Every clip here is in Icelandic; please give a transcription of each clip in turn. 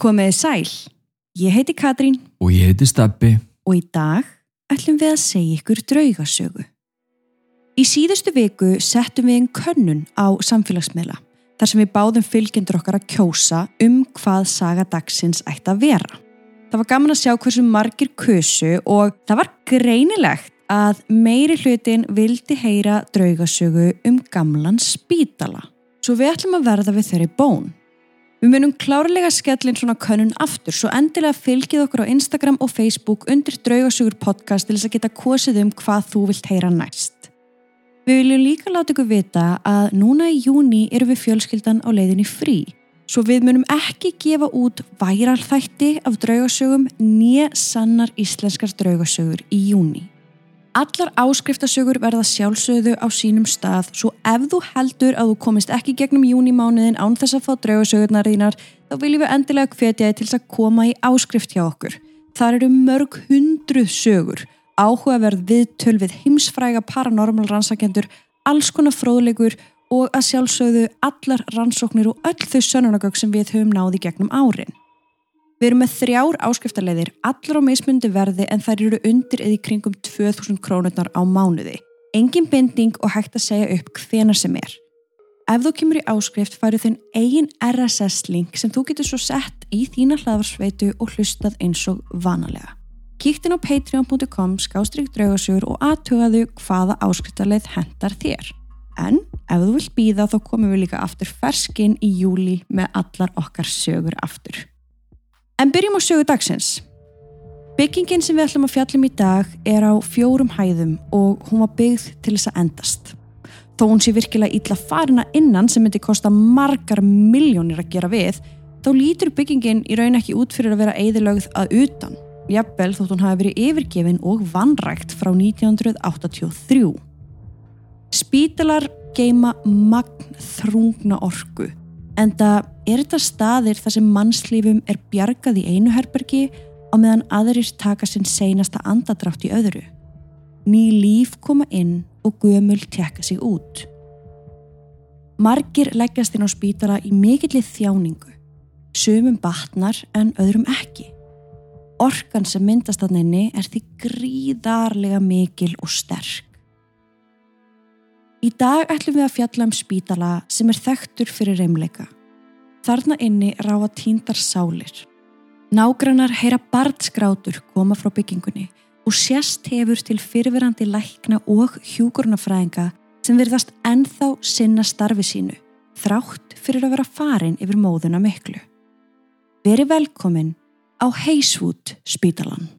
Komiði sæl, ég heiti Katrín Og ég heiti Stabbi. og í dag ætlum við að segja ykkur draugasögu. Í síðustu viku settum við einn könnun á samfélagsmiðla þar sem við báðum fylgjendur okkar að kjósa um hvað saga dagsins ætti að vera. Það var gaman að sjá hversu margir kusu og það var greinilegt að meiri hlutin vildi heyra draugasögu um gamlan spítala. Svo við ætlum að verða við þeirri bón. Við munum klárlega skellin svona könnun aftur svo endilega fylgið okkur á Instagram og Facebook undir Draugasögur podcast til þess að geta kosið um hvað þú vilt heyra næst. Við viljum líka láta ykkur vita að núna í júni eru við fjölskyldan á leiðinni frí svo við munum ekki gefa út væralþætti af draugasögum nýja sannar íslenskar draugasögur í júni. Allar áskriftasögur verða sjálfsögðu á sínum stað svo ef þú heldur að þú komist ekki gegnum júnimánuðin án þess að fá draugasögurnar þínar þá viljum við endilega hvetja þig til að koma í áskrift hjá okkur. Þar eru mörg hundruð sögur, áhugaverð viðtöl við heimsfræga paranormal rannsakendur, alls konar fróðlegur og að sjálfsögðu allar rannsóknir og öll þau sönunagögg sem við höfum náði gegnum árin. Við erum með þrjár áskriftarleiðir, allar á mismundi verði en þær eru undir eða í kringum 2000 krónurnar á mánuði. Engin binding og hægt að segja upp hvena sem er. Ef þú kemur í áskrift færðu þinn eigin RSS-link sem þú getur svo sett í þína hlaðvarsveitu og hlustað eins og vanalega. Kíktin á patreon.com skástrík draugasögur og aðtugaðu hvaða áskriftarleið hendar þér. En ef þú vilt býða þá komum við líka aftur ferskinn í júli með allar okkar sögur aftur. En byrjum á sögu dagsins. Byggingin sem við ætlum að fjallum í dag er á fjórum hæðum og hún var byggð til þess að endast. Þó hún sé virkilega illa farina innan sem myndi kosta margar miljónir að gera við, þá lítur byggingin í raun ekki út fyrir að vera eðilögð að utan. Jafnvel þótt hún hafi verið yfirgefin og vanrækt frá 1983. Spítalar geima magn þrungna orku en það er þetta staðir þar sem mannslífum er bjargað í einu herbergi á meðan aðrir taka sinn seinasta andadrátt í öðru. Ný líf koma inn og gömul tekka sig út. Margir leggjast inn á spítala í mikillið þjáningu. Sumum batnar en öðrum ekki. Orkan sem myndast að nenni er því gríðarlega mikil og sterk. Í dag ætlum við að fjalla um spítala sem er þekktur fyrir reymleika. Þarna inni ráða tíndar sálir. Nágrannar heyra barnskrátur koma frá byggingunni og sérst hefur til fyrirverandi lækna og hjúkurnafræðinga sem virðast ennþá sinna starfi sínu, þrátt fyrir að vera farin yfir móðuna miklu. Veri velkomin á Heiswood spítalan.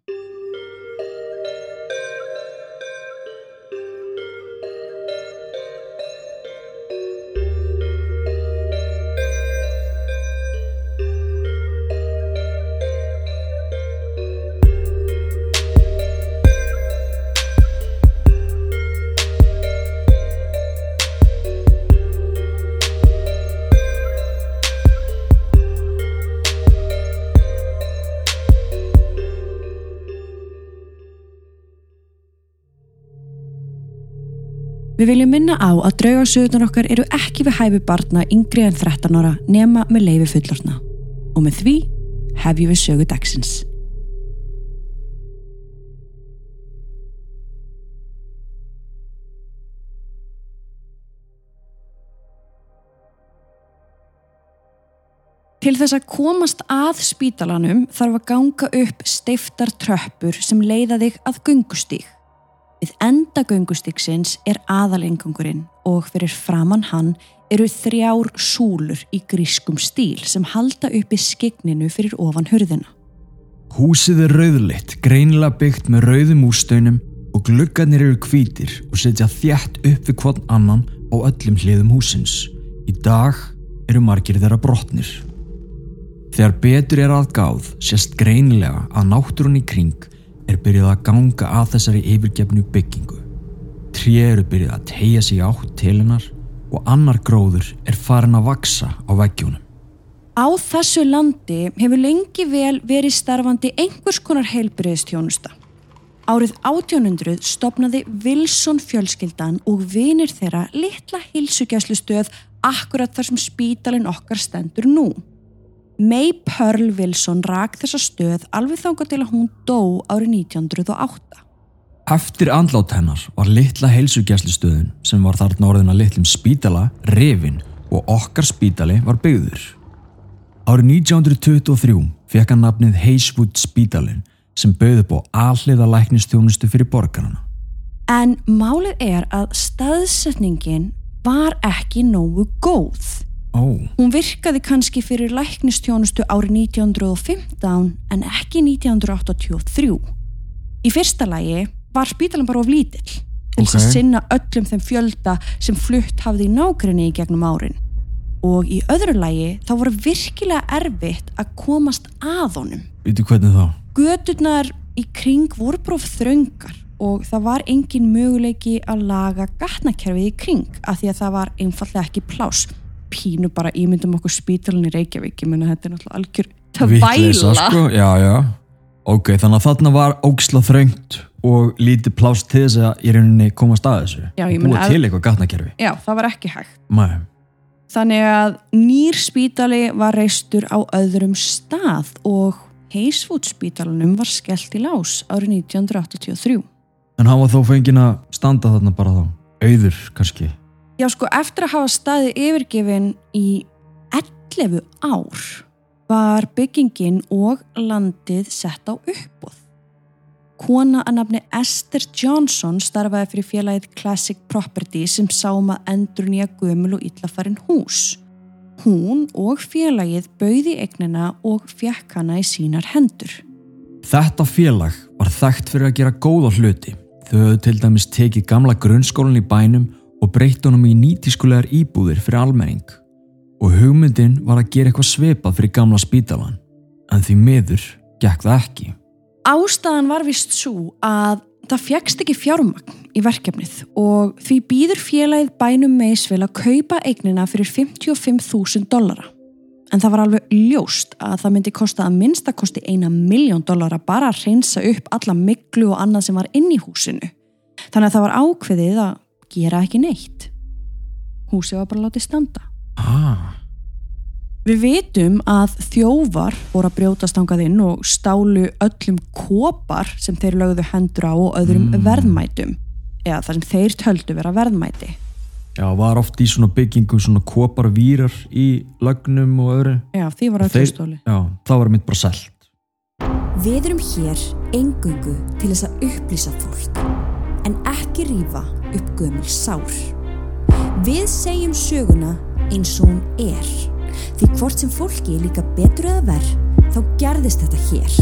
Við viljum minna á að draugarsögurnar okkar eru ekki við hæfi barna yngri en 13 ára nema með leifi fullorna. Og með því hefjum við sögu dagsins. Til þess að komast að spítalanum þarf að ganga upp steiftar tröppur sem leiða þig að gungustík. Við enda göngustíksins er aðalengangurinn og fyrir framann hann eru þrjár súlur í grískum stíl sem halda upp í skigninu fyrir ofan hurðina. Húsið er rauðleitt, greinilega byggt með rauðum ústöynum og gluggarnir eru hvítir og setja þjætt upp við hvern annan á öllum hliðum húsins. Í dag eru margir þeirra brotnir. Þegar betur er aðgáð sést greinilega að náttúrun í kring er byrjuð að ganga að þessari yfirgefnu byggingu. Tré eru byrjuð að tegja sig átt til hennar og annar gróður er farin að vaksa á veggjunum. Á þessu landi hefur lengi vel verið starfandi einhvers konar heilbriðstjónusta. Árið 1800 stopnaði Wilson fjölskyldan og vinir þeirra litla hilsugjæslu stöð akkurat þar sem spítalinn okkar stendur nú. May Pearl Wilson rak þessa stöð alveg þangað til að hún dó árið 1908. Eftir andlát hennar var litla heilsugjæslustöðun sem var þarna orðin að litlum spítala, revin og okkar spítali var byggður. Árið 1923 fekk hann nafnið Hayswood spítalin sem bauði búið alliða læknistjónustu fyrir borgarna. En málið er að staðsetningin var ekki nógu góð. Ó, Hún virkaði kannski fyrir læknistjónustu árið 1915 en ekki 1983. Í fyrsta lagi var spítalinn bara of lítill til þess að sinna öllum þeim fjölda sem flutt hafði í nágrinni í gegnum árin. Og í öðru lagi þá voru virkilega erfitt að komast að honum. veitu hvernig þá? Göturnar í kring voru bróf þröngar og það var engin möguleiki að laga gatnakerfið í kring af því að það var einfallega ekki plás. Pínu bara ímyndum okkur spítalinn í Reykjavík, ég menna þetta er náttúrulega algjör Vitleysa, tvæla. sko, já, já. Ok, þannig að þarna var ógisla þröngt og lítið plást til þess að í rauninni komast að þessu. Já, ég Og að- til eitthvað gatnakerfi. Já, það var ekki hægt. Nei. Þannig að nýr spítali var reistur á öðrum stað og Heiswood spítalunum var skellt í lás árið 1983. En hann var þó fenginn að standa þarna bara þá. Auður, kannski. Já, sko, eftir að hafa staðið yfirgefin í 11 ár var byggingin og landið sett á uppbóð. Kona að nafni Esther Johnson starfaði fyrir félagið Classic Property sem sáum að endur nýja gömul og illafarin hús. Hún og félagið bauði eignina og fjekk hana í sínar hendur. Þetta félag var þekkt fyrir að gera góða hluti. Þau höfðu til dæmis tekið gamla grunnskólan í bænum og breytt honum í nýtískulegar íbúðir fyrir almenning. Og hugmyndin var að gera eitthvað svipað fyrir gamla spítalan. En því miður gekk það ekki. Ástæðan var vist svo að það fjækst ekki fjármagn í verkefnið og því býður félagið bænum meisvel að kaupa eignina fyrir 55.000 dollara. En það var alveg ljóst að það myndi kosta að minnstakosti eina miljón dollara bara að reynsa upp alla miklu og annað sem var inn í húsinu. Þannig að það var ákveðið að gera ekki neitt. Húsið var bara látið standa. Ah, Við vitum að þjófar voru að brjótast angað inn og stálu öllum kopar sem þeir lögðu hendur á og öðrum Mm. verðmætum eða það sem þeir töldu vera verðmæti. já, var oft í svona byggingum svona kopar vírar í lögnum og öðru. Já, því var öllu Þeir- stóli. Já, það var mitt bara selt. Við erum hér engungu til þess að upplýsa fólk en ekki rífa upp gömul sár. Við segjum söguna eins og hún er því hvort sem fólki líka betur eða verð þá gerðist þetta hér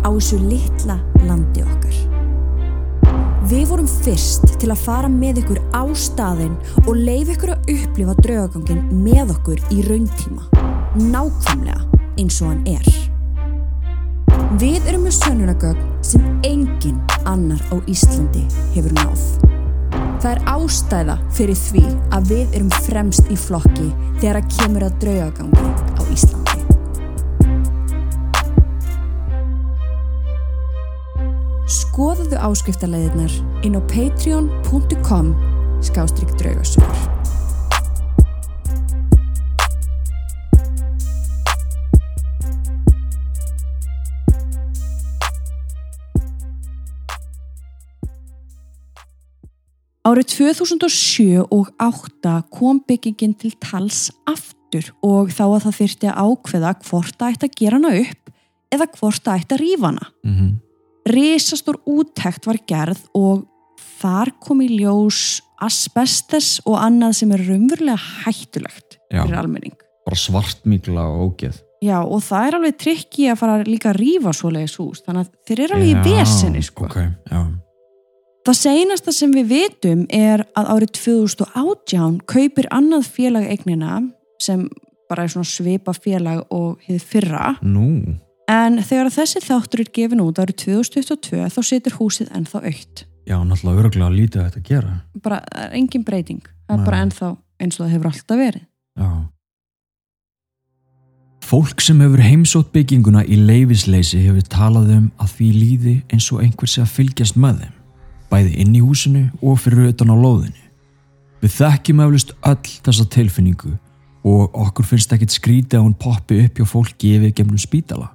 á þessu litla landi okkar. Við vorum fyrst til að fara með ykkur á staðinn og leif ykkur að upplifa draugagangin með okkur í rauntíma. Nákvæmlega eins og hann er. Við erum með sönnunagögn sem engin annar á Íslandi hefur náð. Það er ástæða fyrir því að við erum fremst í flokki þegar að kemur að draugagangi á Íslandi. Skoðuðu áskriftarleiðirnar inn á patreon.com skástrygg draugasögur. Árið 2007 og 2008 kom byggingin til tals aftur og þá að það þyrfti að ákveða hvort það ætti að gera hana upp eða hvort það ætti að rífa hana. Mm Risastór úttekt var gerð og þar kom í ljós asbestes og annað sem er raunverulega hættulegt Já. fyrir almenning. Bara svartmíkla og ógeð. Já og það er alveg trikki að fara líka að rífa svoleiðis hús þannig að þeir eru alveg í vesinni sko. Ok, já. Það seinasta sem við vitum er að árið 2018 kaupir annað félag eignina sem bara er svona svipa félag og hefði fyrra Nú, en þegar þessi þáttur er gefin út árið 2022 þá situr húsið ennþá aukt. já, náttúrulega öruglega lítið að gera. Bara það er engin breyting. Það er Nei. bara ennþá eins og það hefur alltaf verið. Já. Fólk sem hefur heimsótt bygginguna í leifisleysi hefur talað um að því líði eins og einhver sé að fylgjast með þeim, bæði inn í húsinu og fyrir utan á lóðinu. Við þekkjum eflust öll þessa tilfinningu og okkur finnst ekkit skrítið að hún poppi upp hjá fólki yfir gemnum spítala.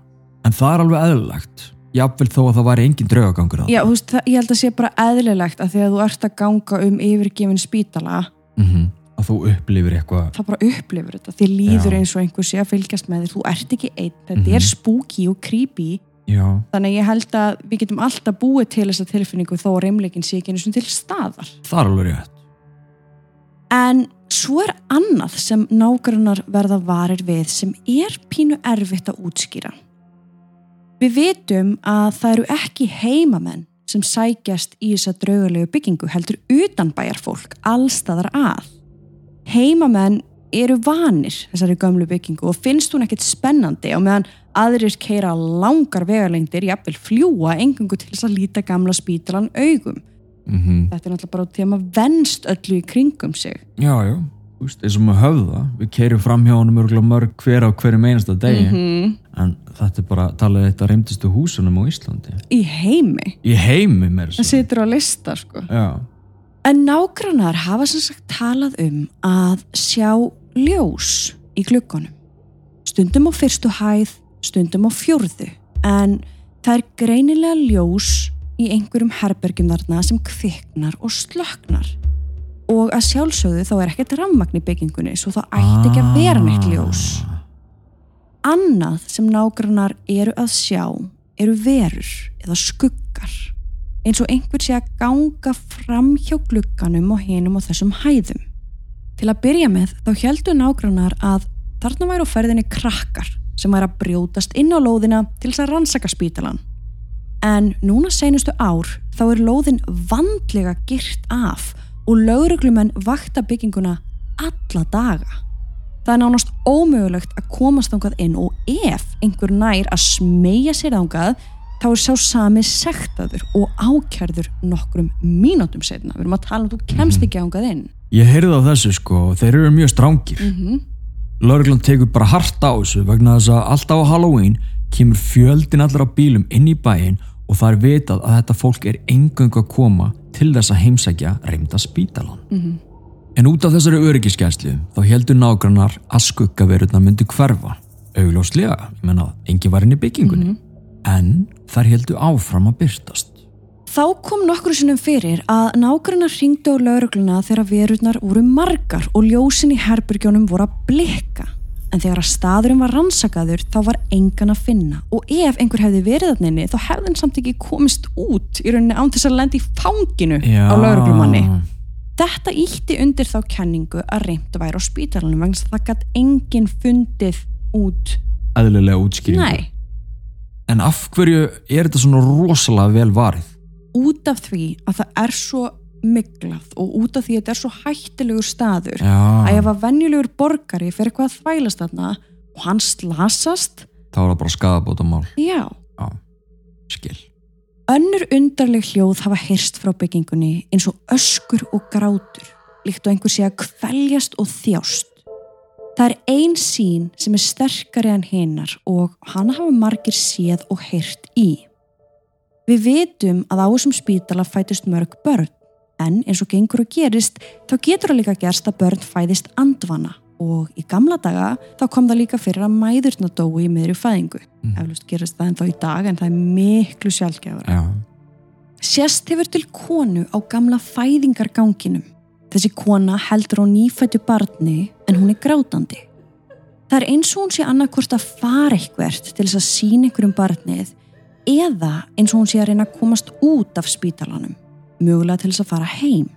En það er alveg eðlilegt, jafnvel þó að það væri engin draugagangur að Já, þú veist, það, ég held að sé bara eðlilegt að því að þú ert að ganga um yfirgefin spítala mm að þú upplifir eitthvað þá bara upplifur þetta, þið líður Já. eins og einhver sé að fylgjast með þér, þú ert ekki einn þetta Mhm. er spooky og creepy Já, þannig að ég held að við getum alltaf búið til þessa tilfinningu þó að reymleikin sé ekki eins og til staðar. Það er alveg rétt. En svo er annað sem nágrannar verða varir við sem er pínu erfitt að útskýra. Við vitum að það eru ekki heimamenn sem sækjast í þessa draugalegu byggingu heldur utanbæjar fólk allstaðar að. Heimamenn eru vanir þessari gömlu byggingu og finnst hún ekkert spennandi og meðan aðrir keira langar vegalengdir, jafnvel fljúa engungu til þess að líta gamla spítalan augum. mm Þetta er náttúrulega bara út í að maður venst öllu í kringum sig. Já, já, þú veist, eins og maður höfða við keirum fram hjá honum örgulega mörg hver á hverjum einasta degi -hmm. en þetta er bara talað eitt af reymdistu húsunum á Íslandi Í heimi. í heimi mér Það situr á lista, sko. Já, En nágrannar hafa sem sagt talað um að sjá ljós í gluggunum. Stundum á fyrstu hæð, stundum á fjórðu. En það er greinilega ljós í einhverjum herbergjum þarna sem kviknar og slöknar. Og að sjálfsögðu þá er ekkert rammagn í byggingunni svo það ætti ekki að vera neitt ljós. Annað sem nágrannar eru að sjá eru verur eða skuggar eins og einhver sé að ganga fram hjá glugganum og hinum og þessum hæðum. Til að byrja með þá heldu nágrannar að þarna væri á ferðinni krakkar sem væri að brjótast inn á lóðina til þess að rannsaka spítalan. En núna seinustu ár þá er lóðin vandlega gyrt af og lögreglumenn vakta bygginguna alla daga. Það er nánast ómögulegt að komast þangað inn og ef einhver nær að smegja sér þangað þá er sá sami sektaður og ákjærður nokkrum mínútum setna. Við erum að tala um að þú kemst ekki þangað inn. ég heyrði á þessu sko og þeir eru mjög strángir Mm -hmm. Lörglann tekur bara hart á þessu vegna þess að alltaf á Halloween kemur fjöldin allar á bílum inn í bæinn og það er vitað að þetta fólk er engung að koma til þess að heimsækja reymda spítalan. Mhm. En út af þessari öryggiskæslu þá heldur nágrannar að skuggaverurna myndi hverfa. Augljóslega, ég menna, engin var inn í byggingunni. En þær heldur áfram að byrtast. Þá kom nokkru sinnum fyrir að nágrannar ringdu á laurugluna þegar verurnar voru margar og ljósin í herbyrgjónum voru að blikka. En þegar að staðurinn var rannsakaður þá var engan að finna og ef einhver hefði verið þannig þá hefði hann samt ekki komist út í rauninni án þess að lendi í fanginu á lauruglumanni. Þetta ítti undir þá kenningu að reynd væri á spítalunum vegna þess að það gætt enginn fundið út. Eðlilega útskýringu. Nei, En af hverju er þetta svona rosalega vel varið? út af því að það er svo miglað og út af því að þetta er svo hættilegur staður Já, að ef að venjulegur borgari fyrir eitthvað að þvælast þarna og hann slasast, þá er það bara skadabótamál. já. Já, skil. Önnur undarleg hljóð hafa heyrst frá byggingunni eins og öskur og grátur, líkt og einhver sé að kvæljast og þjást. Það er ein sín sem er sterkari en hinnar og hana hafa margir séð og heyrt í. Við vitum að á þessum spítala fætist mörg börn, en eins og gengur og gerist, þá getur það líka gerst að börn fæðist andvana og í gamla daga þá kom það líka fyrir að mæðurna dói í miðri fæðingu. Mm. Eflust gerist það ennþá í dag en það er miklu sjálfgefara. Já, Sérst hefur til konu á gamla fæðingarganginum. Þessi kona heldur á nýfættu barni en hún er grátandi. Það er eins og hún sé annarkvort að fara eitthvert til þess að sína einhverjum barnið eða eins og hún sé að reyna að komast út af spítalanum, mögulega til þess að fara heim.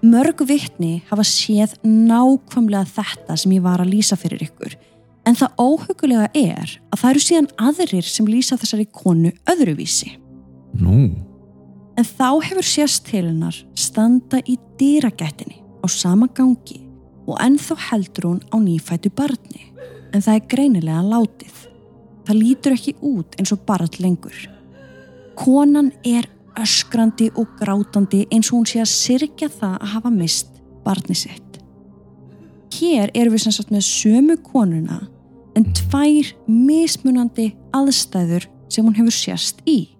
Mörg vittni hafa séð nákvæmlega þetta sem ég var að lýsa fyrir ykkur en það óhugulega er að það eru síðan aðrir sem lýsa þessari konu öðruvísi. nú, En þá hefur sérst til hennar standa í dýragættinni á sama gangi og ennþá heldur hún á nýfætu barni. En það er greinilega látið. Það lítur ekki út eins og barn lengur. Konan er öskrandi og grátandi eins og hún sé að syrkja það að hafa mist barni sitt. Hér erum við sem sagt með sömu konuna en tvær mismunandi aðstæður sem hún hefur sérst í.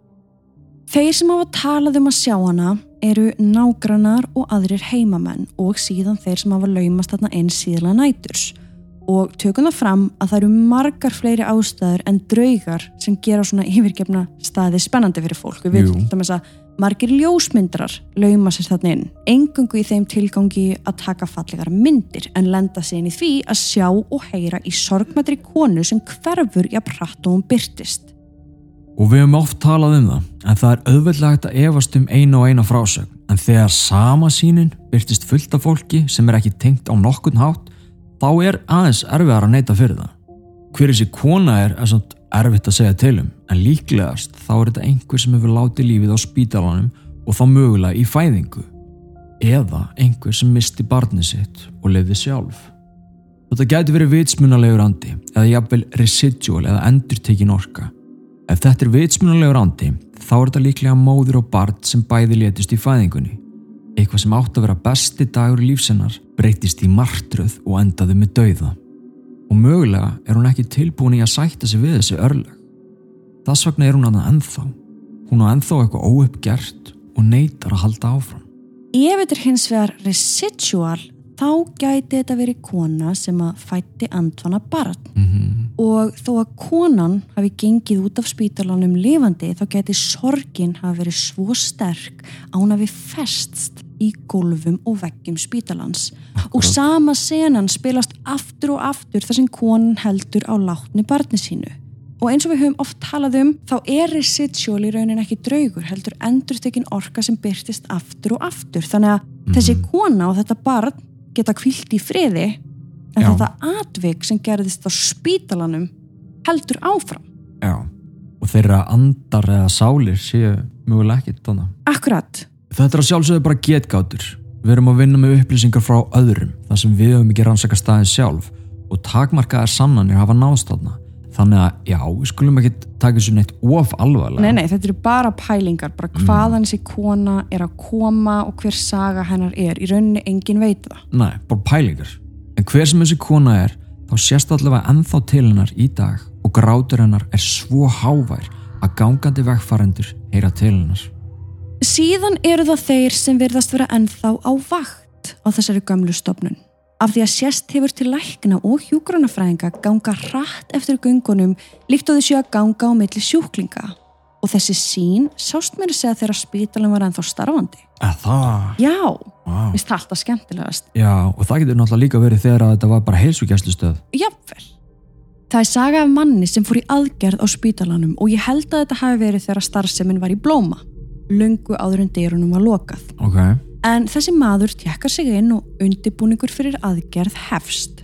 Þeir sem hafa talað um að sjá hana eru nágrannar og aðrir heimamenn og síðan þeir sem hafa laumast þarna einn síðla næturs og tökum það fram að það eru margar fleiri ástæður en draugar sem gera svona yfirgefna staði spennandi fyrir fólk. Við Jú. veitum þess að margir ljósmyndrar lauma sér þarna inn, engungu í þeim tilgangi að taka fallegar myndir en lenda sig inn í því að sjá og heyra í sorgmættri konu sem hverfur jafn hratt og hún byrtist. Og við höfum oft talað um það, en það er auðveldlegt að efast um eina og eina frásögn. En þegar sama sínin byrtist fullt af fólki sem er ekki tengt á nokkun hátt, þá er aðeins erfiðar að neyta fyrir það. Hver þessi kona er er svona erfitt að segja til um, en líklegast þá er þetta einhver sem hefur látið lífið á spítalanum og þá mögulega í fæðingu. Eða einhver sem misti barnið sitt og lifði sjálf. Þetta gæti verið vitsmunalegur andi, eða jafnvel residual eða endurtekin orka. Ef þetta er vitsmunalegur andi, þá er þetta líklega móður og barn sem bæði létist í fæðingunni. Eitthvað sem átt að vera besti dagur í lífsennar breytist í martröð og endaði með dauða. Og mögulega er hún ekki tilbúin í að sætta sig við þessi örlag. Þess vegna er hún annað ennþá. Hún á ennþá eitthvað óuppgert og neytar að halda áfram. Ef þetta er hins vegar residual, þá gæti þetta verið kona sem að fætti andvana barn. Mm Og þó að konan hafi gengið út af spítalanum lifandi, þá gæti sorgin hafi verið svo sterk að hún hafi festst í gólfum og veggjum spítalans. Og sama senan spilast aftur og aftur þar sem konan heldur á látni barni sínu. Og eins og við höfum oft talað um, þá er residual í raunin ekki draugur, heldur endurtekin orka sem byrtist aftur og aftur. Þannig að þessi kona og þetta barn geta kvilt í friði, en Já. þetta atvik sem gerðist á spítalanum heldur áfram. Já. Og þeirra andar eða sálir séu mögulega ekki þannig. Akkurat. Þetta er að sjálfsögðu bara getgátur. Við erum að vinna með upplýsingar frá öðrum þar sem við höfum ekki rannsaka staðin sjálf og takmarkaðar sannanir hafa nást þarna. Þannig að já, við skulum ekki taka þessu neitt of alvarlega. Nei, nei, þetta eru bara pælingar, bara hvaðan þessi kona er að koma og hver saga hennar er. Í rauninni engin veit það. Nei, bara pælingar. En hver sem þessi kona er, þá sést allavega ennþá til hennar í dag og grátur hennar er svo hávær að gangandi vegfarendur heyra til hennar. Síðan eru það þeir sem virðast vera ennþá á vakt á þessari gömlu stofnun. Af því að sérst hefur til lækna og hjúgrunafræðinga ganga hratt eftir göngunum líkt og þessu að ganga á milli sjúklinga. Og þessi sín sást mér að segja þegar spítalinn var ennþá starfandi. Að það? Já, Vá. vist það alltaf skemmtilegast. Já, og það getur náttúrulega líka verið þegar þetta var bara heilsugjæslustöð. Jafnvel. Það er saga af manni sem fór í aðgerð á spítalanum og ég held að þetta hafi verið þegar starfseminn var í blóma. Lungu áður en dyrunum var lokað. Ok. En þessi maður tjekkar sig inn og undibúningur fyrir aðgerð hefst.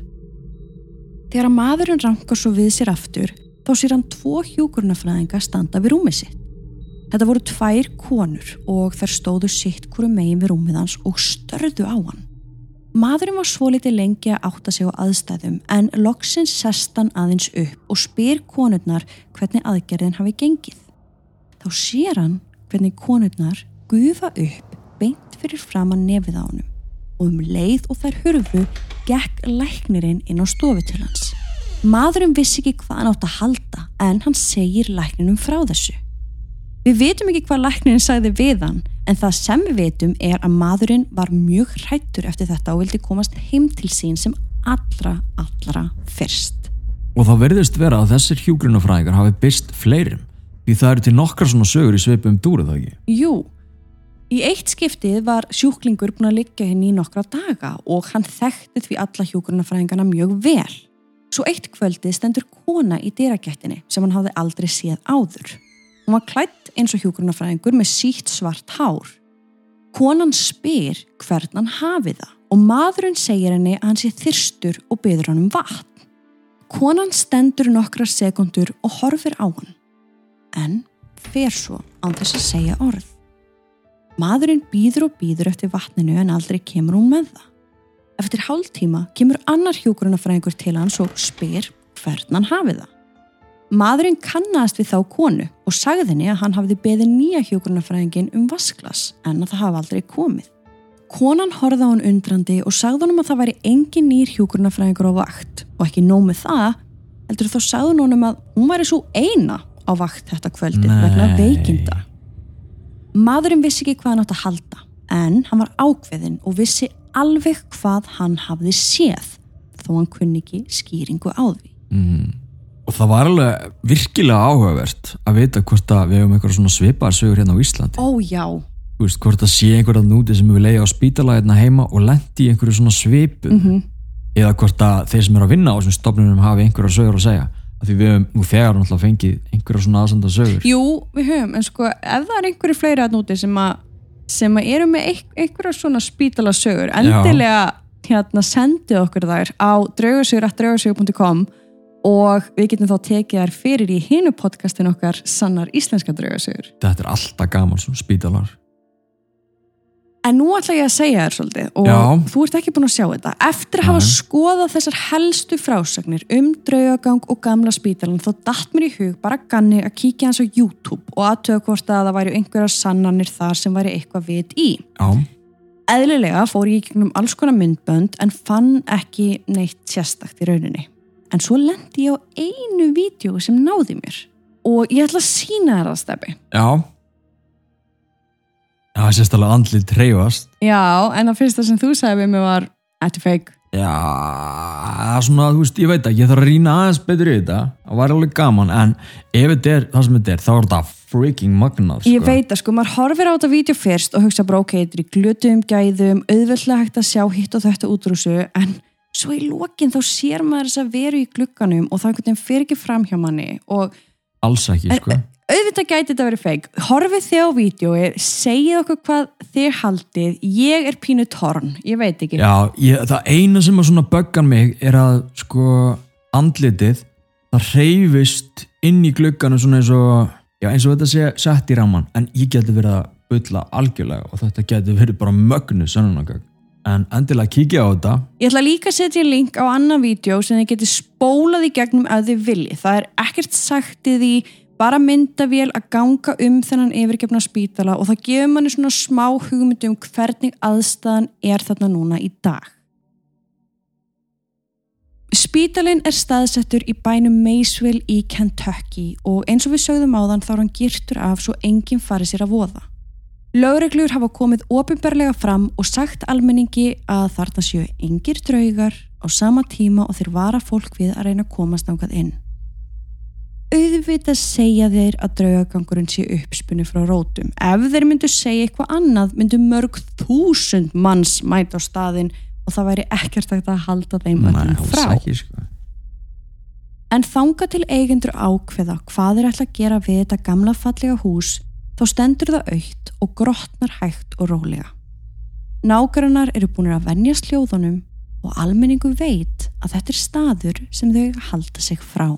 Þegar að maðurinn rankar svo við sér aftur, þá sér hann tvo hjúkurnafræðinga standa við rúmið sitt. Þetta voru tvær konur og þær stóðu sitt hverju megin við rúmið hans og störðu á hann. Maðurinn var svo litið lengi að átta sig á aðstæðum en loksins sest hann aðeins upp og spyr konurnar hvernig aðgerðin hafi gengið. Þá sér hann hvernig konurnar gufa upp beint fyrir framann nefið á honum og um leið og þær hurfu gekk læknirinn inn á stofu til hans. Maðurinn vissi ekki hvað hann átt að halda en hann segir lækninum frá þessu. Við vitum ekki hvað læknirinn sagði við hann en það sem við vitum er að maðurinn var mjög hrættur eftir þetta og vildi komast heim til sín sem allra, allra fyrst. Og það verðist vera að þessir hjúgrunafræðingar hafi byrst fleirum því það eru til nokkrar svona sögur í svipum dúrið það ekki. Jú, í eitt skiptið var sjúklingur búin að liggja henni í nokkra daga og hann þekkti því alla hjúkurnafræðingarna mjög vel. Svo eitt kvöldið stendur kona í dyragættinni sem hann hafði aldrei séð áður. Hún var klætt eins og hjúkurnafræðingur með sítt svart hár. Konan spyr hvern hann hafi það og maðurinn segir henni að hann sé þyrstur og byður hann um vatn. Konan stendur nokkra sekundur og horfir á hann en fer svo án þess að segja orð. Maðurinn býður og býður eftir vatninu en aldrei kemur hún með það. Eftir hálftíma kemur annar hjúgrunafræðingur til hans og spyr hvern hann hafi það. Maðurinn kannast við þá konu og sagði henni að hann hafði beðið nýja hjúgrunafræðingin um vasklas en að það hafi aldrei komið. Konan horfði á hann undrandi og sagði honum að það væri engin nýr hjúgrunafræðingur á vakt og ekki nóg með það, heldur þá sagði hún honum að hún væri svo eina á vakt þetta kvöldið vegna veikinda. Maðurinn vissi ekki hvað hann átt að halda en hann var ákveðin og vissi alveg hvað hann hafði séð þó hann kunni ekki skýringu á því. mm. og það var alveg virkilega áhugavert að vita hvort að við hefum eitthvað svona svipaðar sögur hérna á Íslandi. Ó já, Þú veist, hvort að sé einhverjað núti sem við leiða á spítala hérna heima og lendi í einhverju svona svipu mm eða hvort að þeir sem eru að vinna á þessum stofnunum hafi einhverja sögur að segja af því við hefum nú þegar náttúrulega fengið einhverja svona aðsenda sögur jú, við höfum, en sko ef það er einhverju fleiri að núti sem að sem að eru með einhver, einhverja svona spítala sögur, endilega hérna sendið okkur þær á draugasögur.draugasögur.com og við getum þá tekið þær fyrir í hinu podcastin okkar sannar íslenska draugasögur. þetta er alltaf gaman svona spítalar En nú ætla ég að segja þér svolítið og Já. þú ert ekki búin að sjá þetta. Eftir að hafa skoðað þessar helstu frásagnir um draugagang og gamla spítalan þá datt mér í hug bara ganni að kíkja hans á YouTube og aðtöða hvort að það væri einhverja sannanir þar sem væri eitthvað vit í. já, Eðlilega fór ég í gegnum alls konar myndbönd en fann ekki neitt sérstakt í rauninni. En svo lendi ég á einu vídeo sem náði mér og ég ætla að sína þér að stefi. já það er sérstæðlega andlið treyfast Já, en það fyrsta sem þú sagði við mig var Þetta er fake. já, er svona, þú veist, ég veit að ég þarf að rýna aðeins betur í þetta það var alveg gaman, en ef þetta er það sem þetta er, þá er þetta freaking magnað sko. Ég veit að sko, maður horfir á þetta vídeo fyrst og hugsa bara ok, þetta er í glötuðum gæðum, auðveldlega hægt að sjá hitt og þetta útrúsu, en svo í lokin þá sér maður þess að veru í glugganum og það einhvern veginn fer ekki fram hjá manni og alls ekki, sko auðvitað gæti þetta verið feik. Horfið þið á vídjói, segið okkur hvað þið haldið, ég er pínu torn, ég veit ekki. Já, ég, það eina sem að svona böggan mig er að sko andlitið það reyfist inn í glugganum svona eins og já, eins og þetta sé sett í raman en ég geti verið að bulla algjörlega og þetta geti verið bara mögnu sönnunagögg en endilega kíkja á þetta Ég ætla líka að setja link á annan vídeo sem þið getið spólað í gegnum ef þið viljið. Það er ekkert sagt í því bara myndavél að ganga um þennan yfirgefna spítala og það gefur manni svona smá hugmynd um hvernig aðstæðan er þarna núna í dag. Spítalinn er staðsettur í bænum Maysville í Kentucky og eins og við sögðum áðan þá er hann girtur af svo enginn fari sér að voða. Lögreglur hafa komið ofinberlega fram og sagt almenningi að þarna séu engir draugar á sama tíma og þeir vara fólk við að reyna að komast nákað inn. Auðvitað segja þeir að draugagangurinn sé uppspunni frá rótum. Ef þeir myndu segja eitthvað annað myndu mörg þúsund manns mæta á staðinn og það væri ekkert að halda þeim öllum frá. ekki, sko. En þanga til eigendur ákveða hvað er ætla að gera við þetta gamla fallega hús, þá stendur það aukt og grotnar hægt og rólega. Nágrannar eru búin að venja sljóðunum og almenningu veit að þetta er staður sem þau halda sig frá.